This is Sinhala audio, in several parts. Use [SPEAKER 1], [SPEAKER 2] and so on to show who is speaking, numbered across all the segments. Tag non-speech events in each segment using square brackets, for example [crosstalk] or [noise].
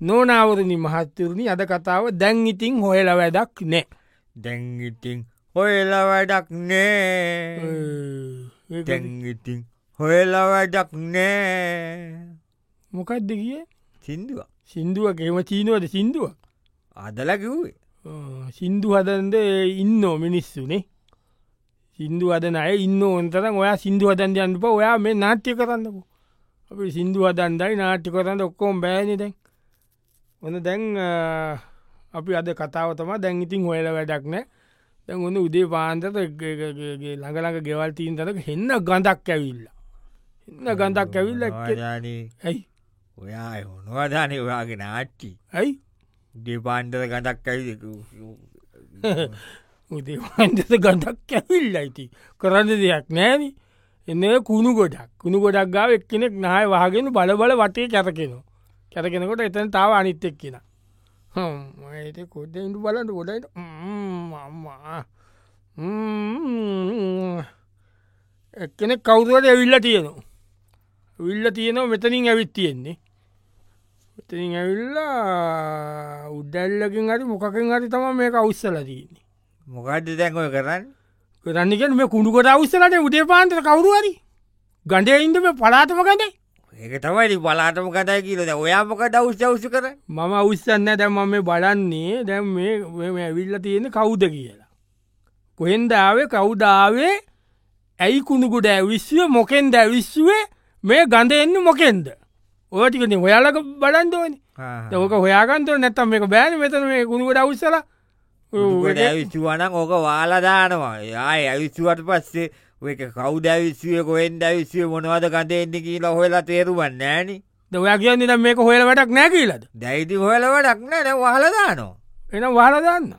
[SPEAKER 1] නොනවරණි මහත්තරුණි අද කතාව දැන් ඉතිං හොයල වැඩක් නෑ.
[SPEAKER 2] දැංගිටිං හොයල වැඩක් නෑ. දැංගිටිං හොයල වැඩක් නෑ.
[SPEAKER 1] මොකක්ද කිය?
[SPEAKER 2] සිින්දුව
[SPEAKER 1] සිින්දුව කෙම චීනුවද සිින්දුව
[SPEAKER 2] අදල කිව්වේ.
[SPEAKER 1] සිින්දු හදන්ද ඉන්නෝ මිනිස්සුනේ සිින්දු හදන අය ඉන්න ඔන්තරම් ඔයා සිින්දු හදන් යන්නප ඔයා මේ නාට්‍ය කරන්නකු. අපි සිින්දු හදන්දයි නාට්‍ය කරන්න ඔක්කෝම් බෑනි ඔන්න දැන් අපි අද කතාවතම දැන් ඉතින් හොයල වැඩක් නෑ. දැන් ඔන්න උදේ පාන්තත ළඟළඟ ගෙවල් තීන්තක හෙන්න ගඳක් ඇවිල්ල. එන්න ගඳක් ඇවිල්ල ඇයි?
[SPEAKER 2] ඔයා හොනවදානය ඔයාගේ නාට්ටි
[SPEAKER 1] ඇයි?
[SPEAKER 2] දෙපාන්ටර ගඩක් ඇයි
[SPEAKER 1] උදේවාන්දත ගඳක් ඇවිල්ල අයිති [laughs] කරන්න දෙයක් නෑන. එන්න කුණු ගොඩක්. කුණු ගොඩක් ගාව එක්කෙනෙක් නාය වහගෙන බල බල වටේ කැතකෙනවා කැතකෙනකොට එතන තාව අනිත් එක්කෙන ඒට කොඩ ඉඩු බලන්න ගොඩට අම්මා. එක්කෙනෙක් කවුරුවට ඇවිල්ල තියෙනවා. විල්ල තියෙනවා මෙතනින් ඇවිත් තියෙන්නේ. මෙතනින් ඇවිල්ලා උඩැල්ලකින් හරි මොකකින් හරි තම මේක අවස්සල තියන්නේ.
[SPEAKER 2] මොකක්ද දැන්ඔය කරන්න?
[SPEAKER 1] කරන්නක මේ කුණුකොට අවස්සලට උඩේ පාන්තර කවරුවරි ගඩේ ඉන්ද මේ පලාතම ගදේ
[SPEAKER 2] ඒක තමයි බලාටම කතයි කියලද ඔයාමකට අවුෂ අවුෂ කර
[SPEAKER 1] මම අවස්සන්න දැම මේ බලන්නේ. දැම් මේ ඇවිල්ල තියෙන කවුද කියලා. කොහෙන්දාවේ කවුදාවේ ඇයි කුණුකුට ඇවිශ්ව මොකෙන්ද ඇවිශ්වේ මේ ගඳ එන්න මොකෙන්ද? ඕටිකන හොයාලක බලන්දෝනි ඕක හොයාගන්තව නැත්තම් මේක බෑන. මෙතන මේ කුණුකට අවස්සල
[SPEAKER 2] ඇවිස්සුවනක් ඕක වාලදානවා යාය ඇවිස්සුවට පස්සේ ඒක කවුද ඇවිස්ුවේ කොෙන්ද ඇවිස්ුවේ මොනවද කතෙන්න්න කියලා හොලා තේරුවන්න ෑන
[SPEAKER 1] දවයා කියන්න මේක හොයල වැටක් නැකිලද
[SPEAKER 2] දැයිති හොලවටක් නෑන වහලදානවා
[SPEAKER 1] එන වාලදන්න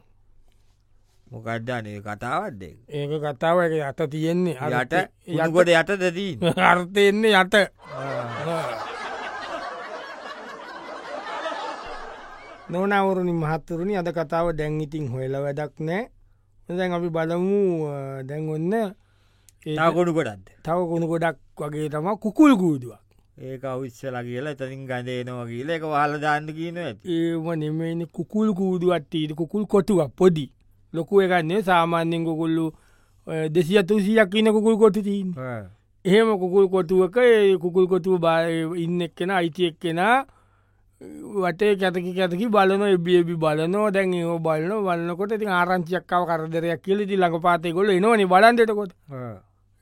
[SPEAKER 2] මොකක්දානේ කතාවත්ද
[SPEAKER 1] ඒක? කතාව අත තියෙන්නේ.
[SPEAKER 2] යට? යටකොට යට දෙදී
[SPEAKER 1] අර්ථයෙන්නේ [laughs] යට. නොනවරුණි මහත්තුරුණි අද කතාව දැන් ඉතින් හොයල වැඩක් නෑ දැන් අපි බලමු දැන් ඔන්න
[SPEAKER 2] තාකොඩු කොටත්ද
[SPEAKER 1] තව කුණු ගොඩක් වගේ තම කුකුල් ගූදුවක්.
[SPEAKER 2] ඒක අවස්සල කියලා එතනින් ගඳේනවා කියල එක වාල දාන්න කියන
[SPEAKER 1] ඒම නෙමනි කුකුල් කූදුවත්තීට කුකුල් කොටුවක් පොඩි. ලොකු එකන්නේ සාමාන්‍යෙන් කුකුල්ලු දෙසිය තුසියක් ඉන්න කුකුල් කොටු තිීන් එහෙම කුකුල් කොටුවක කුකුල් කොටුව බා ඉන්න එක්කෙන අයිති එක්කෙනා වටේ කැතකි කැතකි බලන එබියබි බලනෝ දැන් ඒ බලන වලන්නකොට ති ආරංචියක්කාව කරදරයක් කියලෙති ළඟ පාතය කොල එනවනි බලන්ටකොට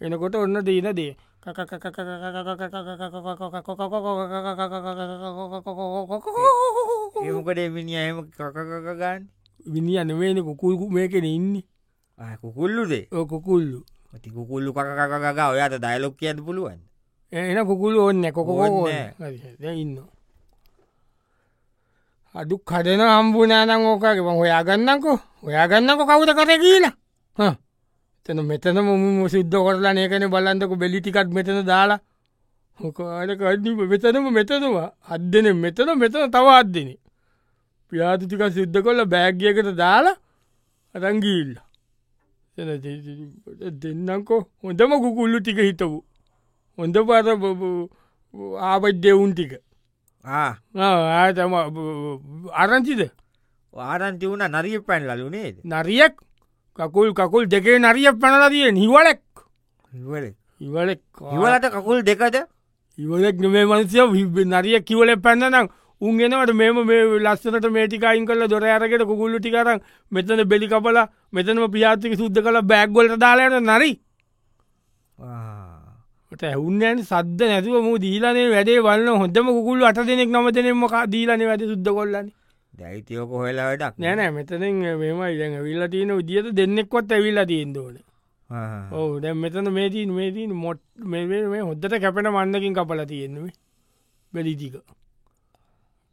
[SPEAKER 1] එනකොට ඔන්න දීන දේ
[SPEAKER 2] ඒමකට මිනි අයම කකකගන්න
[SPEAKER 1] විනි අනවේන කුකුල්කු මේකෙන ඉන්න.
[SPEAKER 2] කුකුල්ලුදේ?
[SPEAKER 1] ඕ කුකුල්ලු.
[SPEAKER 2] ති කුකුල්ලු කකකග ඔයාට දයිලොක් කියන්න පුළුවන්
[SPEAKER 1] එන කුකුළු ඔන්න කොකො ඉන්න අඩු කඩන අම්බුනානං ඕකගේ. හොයාගන්නකෝ ඔයාගන්නක කවුද කර කියලා තන මෙතන මුම සිද්ධ කොරලා ඒකන බලන්දක බෙලිටිකත් මෙතන දාලා. හොකාට කඩ්ඩි මෙතනම මෙතනවා. අදදන මෙතන මෙතන තව අදදින. පියාතිටික සිද්ධ කොල්ල බෑග්ගයකට දාලා අරංගිල්ල දෙන්නකෝ හොඳම කුකුල්ලු ටික හිතපු හොඳ පර ආපත් දෙවුන් ටික. ආතම අරංචිද
[SPEAKER 2] ආරංචි වුණ නරිය පැන් ලලුනේද
[SPEAKER 1] නරියක් කකුල් කකුල් දෙකේ නරිය පැනලදිය නිවලෙක්
[SPEAKER 2] ඉවල
[SPEAKER 1] ඉවලෙක්.
[SPEAKER 2] ඉවලට කකුල් දෙකද?
[SPEAKER 1] ඉවලෙක් නොමේ මනසිය නරිය කිවල පැන්නනම් උන්ගෙනවට මෙම මේ ලස්සනට මේටිකයින් කල දොර අරකට කුකුල්ලු ටිකරන් මෙතන බෙලි කපල මෙතනම පියාතික සුද්ද කළ බැක්ගොලට දාලාට නරි. ඇවුන්නෑන් සද්ද නැතුව මු දීලනේ වැඩේ වන්න හොඳම කුකුල් අට දෙනෙක් නම දෙනෙම දීලන වැඩ සුද්ද කොල්ලන්න
[SPEAKER 2] දැයිතියෝක හොලා වැඩක්
[SPEAKER 1] නෑනෑ මෙතනින් මෙමයි දැන් විල්ල තියන විදිියට දෙන්නෙක්කොත් ඇවිල්ල තියෙන්දෝන ඔහු දැ මෙතන මේතින් මේතින් මොට් මේ හොද්දට කැපෙන මන්නකින් කපල තියෙන්නුවේ බෙලිතික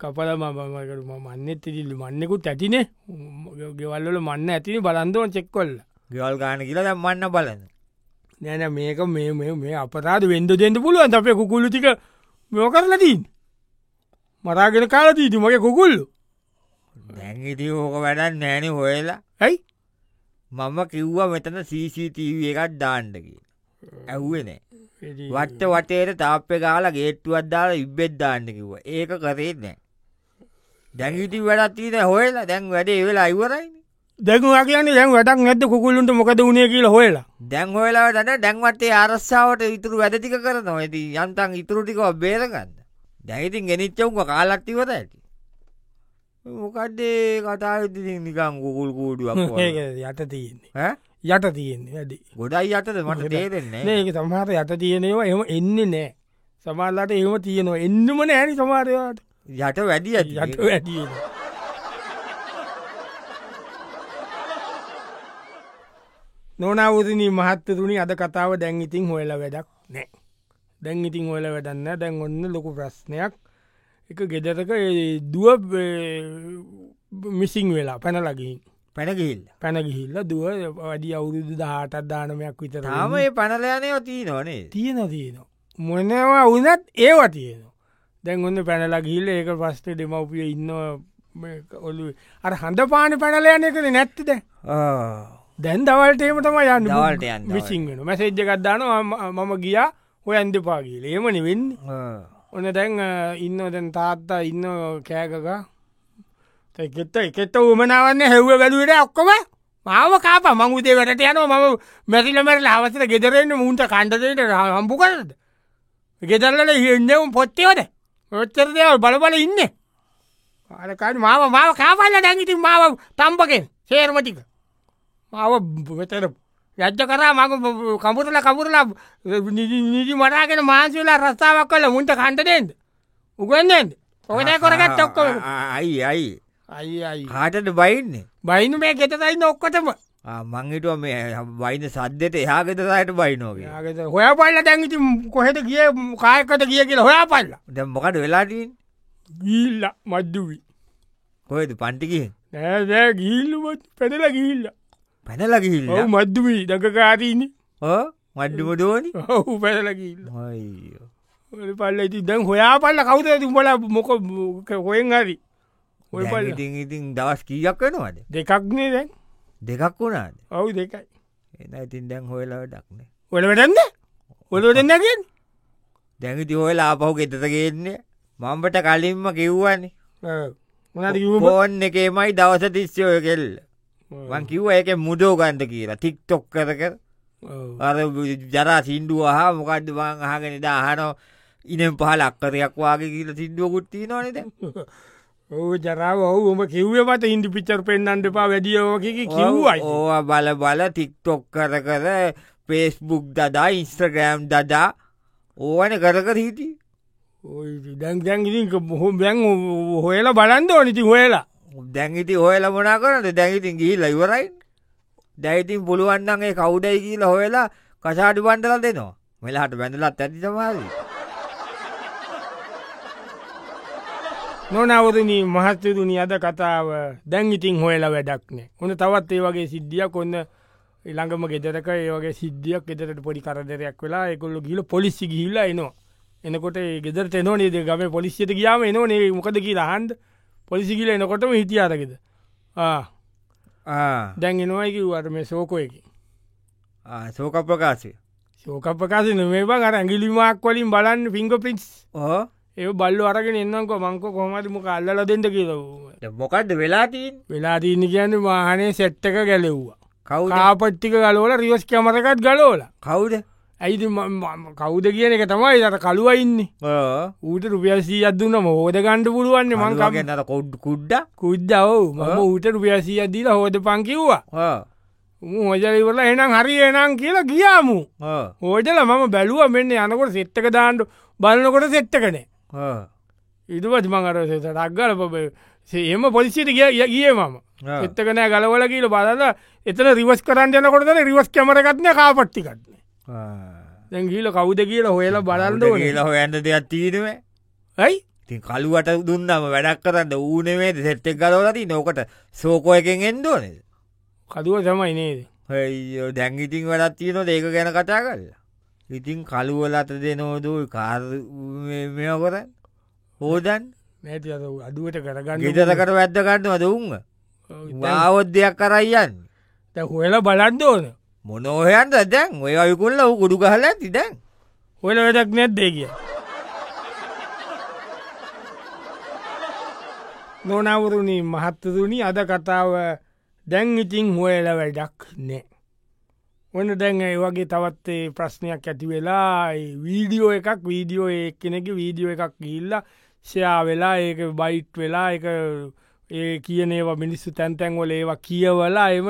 [SPEAKER 1] කපල මමකට මන්නෙත් ඉදිල්ල මන්නෙකුත් ඇතිනේ. ගෙවල්ල මන්න ඇතිනි. බලන්දෝන චෙක්කොල්ල
[SPEAKER 2] ගෙවල් ගාන කියලා දැම්මන්න බලන්න.
[SPEAKER 1] නැන මේක මේ මේ අපරාද වෙන්ද දෙන්න පුළුවන්. අපේ කුකුල්ලු ටික මෙෝ කරලතින් මරාගෙන කාලතීති මගේ කුකුල්ලු
[SPEAKER 2] දැංගිති ඕක වැඩක් නෑන හොයලා.
[SPEAKER 1] ඇයි?
[SPEAKER 2] මම කිව්වා මෙතන CCTV එකත් දාණ්ඩකි ඇහුවනේ වට්ට වටේට තාප්ප ගාල ගේට්ටුවත් දාලා ඉබ්බෙත් දාන්න කිව්ව. ඒක කරේ නෑ. දැඟිටි වැඩත් තිීන හොයලා. දැන් වැඩේ වෙලා ඉවරයි
[SPEAKER 1] දැකුවා කියන්නේ දැන් වැඩක් නැද කුකුල්ලුන්ට මොකද වුණේ කියල හොයලා?
[SPEAKER 2] දැන් හොයලාට දැන්වටේ අරස්සාාවට ඉතුරු වැඩටික කරනවා. ඇති යන්තන් ඉතුරුටිකව බේරගන්න. දැහිතින් ගෙනනිච්චවුක කාලක්තිවත ඇති මොකක්දේ කතා නිකං කුකුල් කූඩුවක්
[SPEAKER 1] යට තියෙන්නේ. යට තියෙන්නේ වැඩි.
[SPEAKER 2] ගොඩයි අතද මට තේරෙන්නේ
[SPEAKER 1] ඒක සමහට යට තියෙනවා එම එන්නේ නෑ. සමාල්ලට එම තියෙනවා. එන්නම නෑනි සමාරයාට
[SPEAKER 2] යට වැඩි ඇති.
[SPEAKER 1] යට ඇතියෙන නොනවදනී මහත්තතුනි අද කතාව දැන් ඉතින් හොයල වැඩක් නෑ. දැන් ඉතින් හොයල වැඩන්න දැන් ඔන්න ලොකු ප්‍රශ්නයක් එක ගෙදරක දුව මිසිං වෙලා පැනලගින්
[SPEAKER 2] පැනගිල්ල
[SPEAKER 1] පැනගිහිල්ල දුව වැඩි අවුරුදු දහටත් දානමයක් විතර
[SPEAKER 2] තාම ඒ පනලයනය ති නොනේ
[SPEAKER 1] තියෙන තියෙනවා මොනවා වනත් ඒවා තියෙනවා. දැන් ඔන්න පැනලගිල්ල ඒක පස්ටේ දෙමවපිය ඉන්න ඔලු අර හඳ පාන පැනලයන එකද නැත්තිද දැන්. දවල්ටේම තම යන්න.
[SPEAKER 2] දවල්ට යන්න
[SPEAKER 1] විසිංගෙන මැසේජ්ජකක්දාන මම ගියා හොය ඇන්ද පාගීල ඒමනි වෙන්න ඔන්න දැන් ඉන්න දැන් තාත්තා ඉන්න කෑකක කෙත්ත එකෙත්ත උමනාවන්න හෙව්ව වැදුවට ඔක්කොම මාව කාප මංගුතේ වැට යන මම මැතිල මැරල අවසර ගෙදරෙන්න්න මුන්ට කණ්ඩදට හම්පු කරද ගෙදරලට එන්නවම් පොත්තයෝද ඔච්චර දෙවල් බලබල ඉන්න. අරකාට මාව මාව කාපල්ල දැඟිතින් මාව තම්පකෙන් සේර්මටික මාව වෙතර යජ්ජ කරා මග කමුරල කමුරලා නිදි මටාගෙන මාන්සවෙලා රස්සාාවක් කල මුන්ට කණ්ඩදෙන්ද උගන්දෙන්ද ඔකනෑ කොරගත් ඔක්කොම.
[SPEAKER 2] අයි අයි
[SPEAKER 1] අයි අයි.
[SPEAKER 2] කාටට බයින්නේ?
[SPEAKER 1] බයිනු මේ ගෙතතයින්න ඔක්කොටම.
[SPEAKER 2] මංහිටුව මේ බයින සද්දට එහාගෙත සයට බයිනෝගේ
[SPEAKER 1] හොය පල්ල දැන්ගිති කොහෙට කිය කායකට කිය කියලා හොයා පල්ල
[SPEAKER 2] දැ මොකට වෙලාටීන්
[SPEAKER 1] ගිල්ල මද්දුවී.
[SPEAKER 2] කොයද පන්ටිකින්
[SPEAKER 1] නෑ ගිල්ලුවත් පැනල ගිල්ල
[SPEAKER 2] පැනලගිල්ල
[SPEAKER 1] මද්දුවී දකකාරීනි
[SPEAKER 2] මඩ්ඩුම දෝනි
[SPEAKER 1] ඔහු පැනල ගිල්ල පල්ල ඉති දැන් හොයා පල්ල කවුද තුඹල මොක හොයෙන් හරි? ඔය පල්ල.
[SPEAKER 2] ඉතින් ඉතින් දවස් කීයක් වෙනවාද?
[SPEAKER 1] දෙකක්නේ දැන්.
[SPEAKER 2] දෙකක් වුණාද?
[SPEAKER 1] ඔවු දෙකයි.
[SPEAKER 2] එන ඉතින් දැන් හොයලාව ඩක්නේ
[SPEAKER 1] ඔල වැටන්න ඔල දෙන්නගෙන්
[SPEAKER 2] දැඟිති හොයලා ආපහු ගෙතත ගේන්නේ. මම්බට කලින්ම කිව්වන්නේ
[SPEAKER 1] මොනද
[SPEAKER 2] ෆෝන් එකේමයි දවස තිස්්‍යය කෙල්ල වන් කිව්ව එක මුදෝ ගන්ද කියලා. ටික්ටොක් [laughs] කර කර අර ජරා සිින්දුව හා මොකක්ද වන් අහගෙන දාහනෝ ඉනම් පහල අක්කරයක් වගේ කියල සිින්දුවකුත්ති නොනද
[SPEAKER 1] ඕ ජරාව ඔහු උම කිව්ව මත ඉන්දි පිචර් පෙන්න්නට පා වැඩියෝකි කිව්වයි.
[SPEAKER 2] ඕ බල බල ටික්ටොක් කර කර පේස්බුක් දදා ඉන්ස්ට්‍රගෑම් දදා ඕවන කරකර හිටි
[SPEAKER 1] දැන් දැන්ගිති හොම බැන් හොයලා බලන්ද ඕනිති හොයලා
[SPEAKER 2] දැංගිති හොයල මොනා කරට දැඟිතින් ගිහිල්ල ඉවරයි. දැයිතින් පුළුවන්න්නගේ කවුඩයි කියීල හොයලා කසාටි බන්ඩල දෙනවා. මෙලාට බැඳලත් ඇති සමාදී
[SPEAKER 1] නොනවරණී මහත්තතුනි අද කතාව දැන් ඉතින් හොයලා වැඩක්නේ හොඳ තවත් ඒ වගේ සිද්ධියක් ඔන්න ඉළඟම ගෙදරක ඒවගේ සිද්ධියක් ගෙදරට පොඩි කරදරයක් වෙලා එකොල්ල ගිල පොලිස්සි ගිහිල්ලා එනවා. එනකොට ගෙදරට නොනේද ගම පොලිසියට ගියාම එනෝනේ. මොකද කියලා හන්ද පොලිසිගිල එනකොටම හිටිය අරගෙද? දැන් එනවායිකිවට මේ සෝකෝයකි
[SPEAKER 2] සෝක ප්‍රකාශය.
[SPEAKER 1] සෝක ප්‍රකාශ නොමේවා අර ඇගිලිමක් වලින් බලන්න පිංග පින්ස්
[SPEAKER 2] ඕ
[SPEAKER 1] ඒ බල්ල අරගෙන එන්නක මංක කොමතිම කල්ල දෙට කියලව
[SPEAKER 2] මොකක්ද වෙලාටීන්
[SPEAKER 1] වෙලා තිීන කියන්න වාහනේ සෙට්ටක ගැලෙව්වා.
[SPEAKER 2] කවු
[SPEAKER 1] කාපට්ටික ගලෝල රිවස් කැමරකත් ගලෝල
[SPEAKER 2] කවුද
[SPEAKER 1] ඇයිති කවුද කියන එක තමයි අත කළුවයින්නේ ඌට රුපියසී අදදුන්නම හෝද ගණඩ පුළුවන්න මංකගේ
[SPEAKER 2] මංකගන්නට කොඩ් කුඩ්ඩ?
[SPEAKER 1] කුද්දව මම ඌට රුපියසී අදීල හෝද පංකිව්වා හෝජලිවල එනම් හරි එනම් කියලා ගියාමු. හෝජල මම බැලුව මෙන්න යනකොට සෙට්ටක දාන්නඩ බලනකොට සෙට්ටකනේ ඉදපත් මං අර රක්ගල පබ එම පොලිසිට ගිය ගිය මම. එත්තකනෑ ගලවල කියල බලල එතන රිවස් කරන්න යනකොටන රිවස් කැමරගත්න කාපට්ටිකත්න දැන් ගීල කවුද කියල හොයලා බලන්ද
[SPEAKER 2] කියලා හොයන්න දෙයක් තීනව
[SPEAKER 1] ඇයි?
[SPEAKER 2] ති කළුවට දුන්නම වැඩක් කරන්න ඌනේ සෙට්ටෙක් ගලවලති නොකට සෝකෝ එකෙන් එන්දෝනෙද
[SPEAKER 1] කදුව තමයි නේද?
[SPEAKER 2] හයෝ දැංගිටිං වැඩත් තියන ඒක ගැන කතා කරලා. ඉතින් කළුවලත දෙනෝදූ කාර මෙ කොරන් හෝදන්
[SPEAKER 1] නැති අද අඩුවට කරගන්න
[SPEAKER 2] ගෙදරකට වැද්දගන්න අද උන්ග වාවොත් දෙයක් කරයියන්
[SPEAKER 1] හොයලා බලන්ද ඕන
[SPEAKER 2] මොනෝහයන්ට දැන්? ඔය අයකුල්ල වූ ගුඩු ගහල ඇති දැන්.
[SPEAKER 1] හොල වැඩක් නැද්දේ කිය? නොනවරුණි මහත්තතුනි අද කතාව දැන් ඉතිං හොයල වැඩක් නෑ. ඔන්න දැන් ඒ වගේ තවත්තේ ප්‍රශ්නයක් ඇති වෙලා වීඩියෝ එකක් වීඩියෝ ඒ කෙනෙක වීඩියෝ එකක් ගිල්ල ෂයා වෙලා ඒක බයිට් වෙලා එක ඒ කියනේවා මිනිස්සු තැන්තැන්වල ඒවා කියවලා එම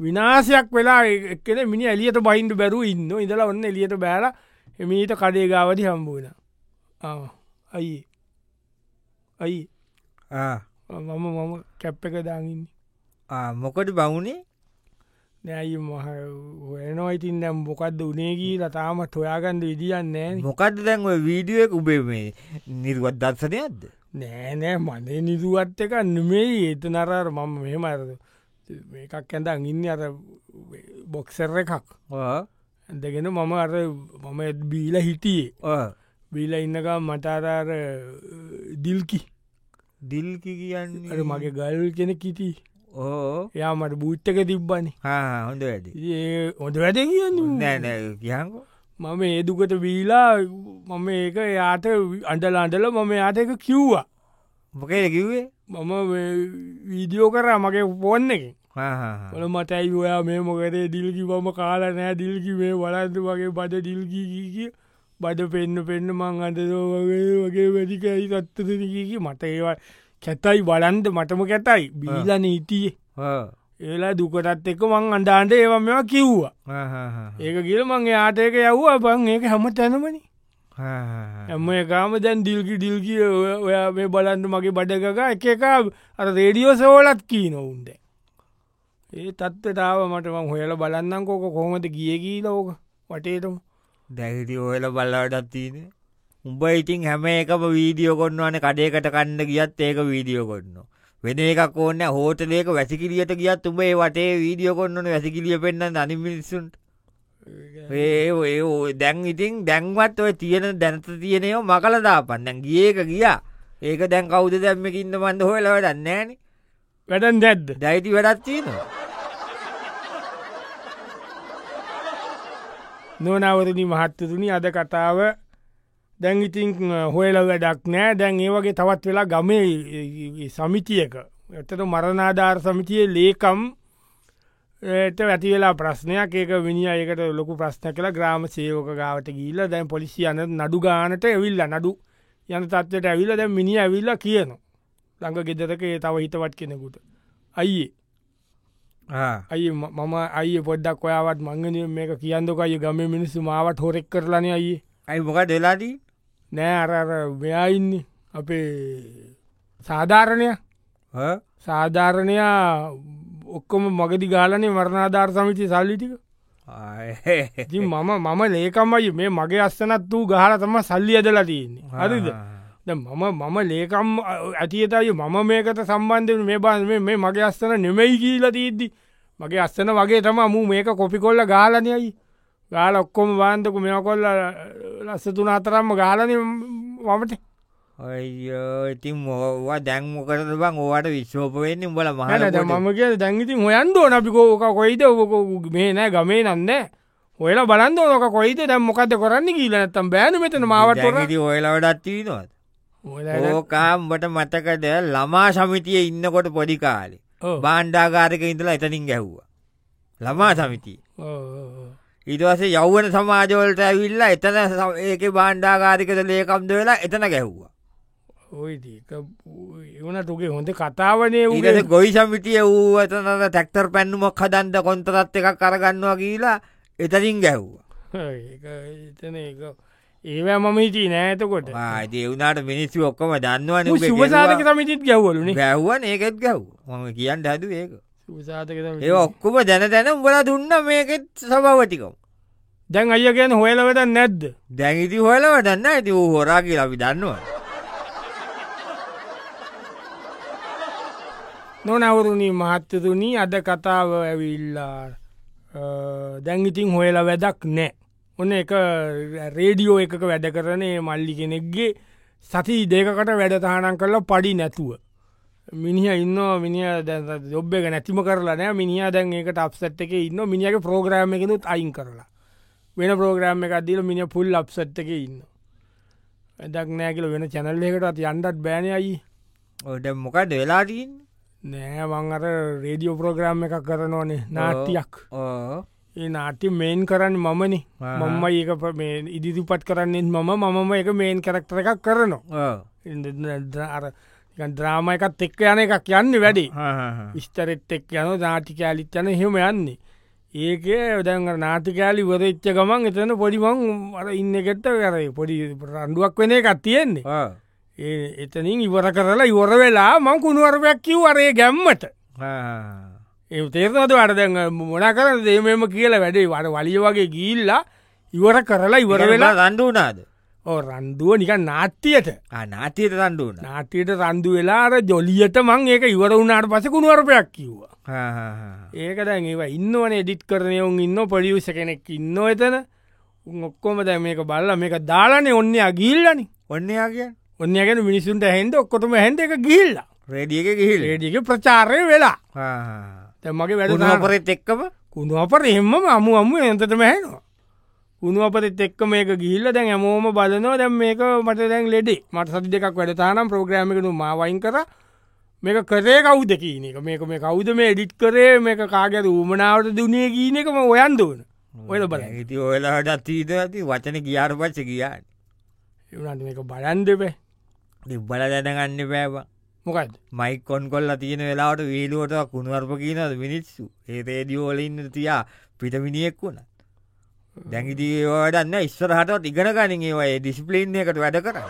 [SPEAKER 1] විනාසයක් වෙලා එකන මිනි එලියට බයින්ඩ බැරු ඉන්න ඉදලා ඔන්න එලියට බෑල එමීට කඩේ ගාවදි හම්බුවන අයි අයි මම මම කැප් එක දාගන්න
[SPEAKER 2] මොකට බවුණේ
[SPEAKER 1] නෑයි මහ වෙනවා ඉතින් දැම් මොකක්ද උනේගී ලතාමත් හොයාගන්ද විදිියන්නේ
[SPEAKER 2] මොකක්ද දැන් වීඩියුවක් උබේ මේ නිර්වත් දර්ශනයක්ද?
[SPEAKER 1] නෑනෑ මනේ නිදුවත් එක නෙමේ ඒත නරර මම මෙහෙමරද එකක් ඇඳ ඉන්න අර බොක්සර එකක්. ඇදගෙන මම අර මම බීල හිටියේ. බීල ඉන්නක මටාරාර දිල්කි.
[SPEAKER 2] දිල්කි කියන්න?
[SPEAKER 1] මගේ ගල් කෙන කිටි
[SPEAKER 2] ඕ
[SPEAKER 1] යා මට බූට්ටක තිබ්බනි.
[SPEAKER 2] හොඳ වැඩ.
[SPEAKER 1] ඒ හොඳ වැඩ කියන්න
[SPEAKER 2] නෑනෑ කියංකෝ
[SPEAKER 1] මම ඒදුකට බීලා මම ඒක යාට අන්ඩල අන්ඩල මම යාට එක කිව්වා
[SPEAKER 2] මොකේ කිව්වේ?
[SPEAKER 1] මම වීඩියෝ කර මගේ පොන්න එක ඔල මටයි ඔයා මේ මොකරේ දිල්කි මම කාල නෑ දිල්කි මේ වලන්ද වගේ බඩ දිල්කීකි බඩ පෙන්න්න පෙන්න්න මං අදදෝ වගේ වගේ වැඩිකයි සත්තදකි මට ඒවා කැතයි බලන්ද මටම කැතයි. බීල නීතියේ ඒලා දුකටත් එක මං අන්ඩාන්ට ඒව මෙවා කිව්වා. ඒක කියල මං යාටයක යව්වා. බං ඒක හැම තැනමනි එම එකකාම දැන් දිල්කි දිල්කි ඔයා මේ බලන්ට මගේ බඩගක එක එක අර රේඩියෝ සෝලත් කී නොවුන්ද ඒ තත්ත්වතාව මට මං හොයල බලන්නම් කෝක කොහොමද ගියකී ලෝක වටේටම.
[SPEAKER 2] දැහිටි ඔයල බල්ලවටත් තියන උඹ ඉතින් හැම එකම වීඩියෝ කොන්නවන කඩේකට කණ්ඩ ගියත් ඒක වීඩියෝ කොන්න වෙන එකක් ඕන්න හෝටලේක වැසිකිලියට ගියත් උඹේ වටේ වීඩියෝ කොන්නන වැසිකිලිය පෙන්න්න අනිමිනිසුන්ට ඒ දැන් ඉතින් දැන්වත් ඔය තියෙන දැනත තියනයෝ මකලදා පන්නන් ගියක ගියා ඒක දැන් කවුද දැම්මකින්න මන්ද හොල වැඩන්නෑන
[SPEAKER 1] වැඩන් දැද්ද
[SPEAKER 2] දැයිති වැඩත් තියෙනවා.
[SPEAKER 1] නොනවරදි මහත්තතුනි අද කතාව දැන් ඉතින් හොයල වැඩක් නෑ දැන් ඒ වගේ තවත් වෙලා ගමේ සමිතියක. එතට මරණාධාර සමිතිය ලේකම් ඇති වෙලා ප්‍රශ්නයක් ඒක විනි අයකට ලොකු ප්‍රශ්න කළ ග්‍රාම සේවක ගාවට ගීල දැන් පොලිසි යන නඩු ගානට ඇවිල්ල නඩු යන තත්වට ඇවිල්ල දැ මිනි ඇවිල්ල කියනවා. ළඟ ගෙදරක ඒ තව හිතවත් කෙනෙකුට. අයියේ. අයි මම අයි පොඩ්ඩක් ඔයාවත් මංගන මේක කියන්නකයි ගම මිනිස්සු මාවට හොරෙක් කරලන අයි
[SPEAKER 2] ඇයි මොක දෙලාදී
[SPEAKER 1] නෑ අරර මෙයාඉන්නේ අපේ සාධාරණය. සාධාරණයා ඔක්කොම මගදි ගාලනේ මරණාධාර සමිති සල්ලිටික ඉති මම මම ලේකම්මයි මේ මගේ අස්සනත් වූ ගහල තම සල්ලි අදලා තියන්නේ. හරිද? මම මම ලේකම් ඇතියතයි. මම මේකට සම්බන්ධ මේ බාන මේ මගේ අස්සන නෙමෙයි කියීල තිීද්දි මගේ අස්සන වගේ තම මු මේක කොපි කොල්ල ගාලනයයි ගාල ඔක්කොම වාන්දකු මෙ කොල්ල ලස්ස තුන අතරම්ම ගාලන
[SPEAKER 2] ඔය ඉතින් මොවා දැන්මොකට බං? ඕවට විශ්ෝපවෙන්න උඹල මහන
[SPEAKER 1] මම කිය දැන්ගිතින් හොයන්දෝ නපිකෝක කොයිද? ඕක මේ නෑ ගමේ නන්න ඔයල බලන්ද ඕක කොයිද? දැම් මොකද කරන්න කියීල නැත්තම් බෑන මෙතන මාවට
[SPEAKER 2] ඔයලවටත් නොත් ඕකාම්බට මතකද? ළමා සමිතිය ඉන්නකොට පොඩි කාලේ බාණ්ඩාගාරක ඉඳලා එතනින් ගැහ්වා. ළමා සමිතිය. ඉටවසේ යව්වන සමාජවලට ඇවිල්ලා එතන ඒක බාණ්ඩාගාරිකද ලේකම්ද වෙලා එතන ගැහ්වා
[SPEAKER 1] එවන තුගේ හොඳ කතාවනේ
[SPEAKER 2] උග. ගොයි සමිටිය වූ එතන තැක්ටර් පැන්නුමක් හදන්ද කොන්තරත් එකක් කරගන්නවා කියලා එතනින් ගැහ්වා.
[SPEAKER 1] එතන ඒවෑ මම හිටී නෑතකොට
[SPEAKER 2] ඒවුනාට මිනිස්සු ඔක්කොම දන්නවන
[SPEAKER 1] සුපසාධක සමිතිත් ගැව්වලුන
[SPEAKER 2] ගැව්වන් ඒකෙත් ගැව් මම කියන්න හැද ඒක. ඒ ඔක්කොම දැන දැන උඹල දුන්න මේකෙත් සභවටිකම්
[SPEAKER 1] දැන් අය ගැන හොයලවට නැද්ද?
[SPEAKER 2] දැඟිති හොලව දන්න ඇති වූ හොරා කියලා අපි දන්නවා
[SPEAKER 1] නොනවරුණී මහත්තතුනී අද කතාව ඇවිල්ලා දැංගිතින් හොයලා වැදක් නෑ. ඔන්න එක රේඩියෝ එකක වැඩ කරනේ මල්ලි කෙනෙක්ගේ සති දෙකට වැඩතහනන් කරලා පඩි නැතුව. මිනිහ ඉන්න මිනි ඔබ්බ එක නැතිම කරලා නෑ. මිනිිය දැන් ඒකට අප්සට් එක ඉන්න මිනිියගේ ප්‍රෝග්‍රෑම එකනුත් අයින් කරලා. වෙන ප්‍රෝග්‍රෑම් එක අදදිල මිනි පුල් අප්සට් එක ඉන්න ඇදක් නෑකල වෙන චැනල් එකටත් යන්ඩත් බෑනයයි
[SPEAKER 2] ඔට මොකක්ද වෙලාටීන්
[SPEAKER 1] නෑ මං අර රේඩියෝ ප්‍රෝග්‍රාම් එකක් කරනවනේ නාට්‍යයක්. ඒ නාට්‍ය මේන් කරන්න මමනි. මම්ම ඒක මේ ඉදිරිපත් කරන්නෙත් මම. මම එක මේන් කරක්ටර එකක් කරනවා. අර ද්‍රාම එකත් එක්ක යන එකක් යන්න වැඩි. විස්තරෙත් එක් යන නාටිකෑලිත් යන හෙම යන්නේ. ඒක දැන් නාටිකෑලි වරච්ච ගමන් එතන පොඩිමං අර ඉන්න එකෙත්ත කර පොඩි රණ්ඩුවක් වෙන එකක් තියෙන්නේ ඒ එතනින් ඉවර කරලා ඉවර වෙලා මං කුණුවරපයක් කිව් අරේ ගැම්මට. ඒ තේරනද අට දැන් මොන කර දේමම කියලා වැඩේ. වඩ වලිය වගේ ගිල්ලා ඉවර කරලා ඉවර වෙලා
[SPEAKER 2] රණ්ඩුවනාද
[SPEAKER 1] ඕ රන්දුව නික නාට්‍යයට.
[SPEAKER 2] නාතියට රණ්ඩුවන
[SPEAKER 1] නාටයට රන්දු වෙලාර ජොලියට මං ඒක ඉවර වුණට පස කුණුවරපයක් කිව්වා. ඒක දැන් ඒවා ඉන්නවන එඩිට් කරනයවුන් ඉන්න පොඩියස කෙනෙක් ඉන්න එතන. ඔක්කොම දැ මේක බල්ල මේක දාලානේ ඔන්න අගිල්ලනි
[SPEAKER 2] ඔන්නයාගේ
[SPEAKER 1] ඔන්න ගැන මිනිසුන්ට හැන්ද ඔක්කොටම හැන්ද එක ගිල්ලා
[SPEAKER 2] රේඩියක ගිහිල්
[SPEAKER 1] රේඩියක ප්‍රචාරය වෙලා. තැමගේ වැඩ
[SPEAKER 2] උනපරෙත් එක්කම?
[SPEAKER 1] කුණු අපට එෙම අමු අම්ම එතටම හැනවා උුණු අපත් එක්ක මේක ගිල්ල දැන් ඇමෝම බලනවා දැම් මේක මට දැන් ලෙඩේ. මට සති දෙකක් වැඩතානම් ප්‍රෝග්‍රමකනු මවයින් කර. මේක කරේ කවුද කියන එක. මේක මේ කවුද මේ එඩිට් කරේ? මේක කාගැර ූමනාවට දුනේ කියන එකම ඔයන් දුවන ඔයල බල
[SPEAKER 2] ඉති ඔයලාට අතීත ඇති. වචන කියාර පච්ච කියාට
[SPEAKER 1] එනට මේක බලන්දබේ
[SPEAKER 2] බල දැනගන්න පෑබ
[SPEAKER 1] මොකද
[SPEAKER 2] මයි කොන් කොල්ල තියෙන වෙලාට වීලුවට කුණුවර්ප කියනද මිනිස්සු? ඒ රේඩියෝලඉන්න තියා පිටමිනිියෙක් වුණ දැඟිදී ඒවටන්න ඉස්සරහට ඉගෙන ගනින් ඒවයි ඩිස්පලින් එකට වැඩ කරන්න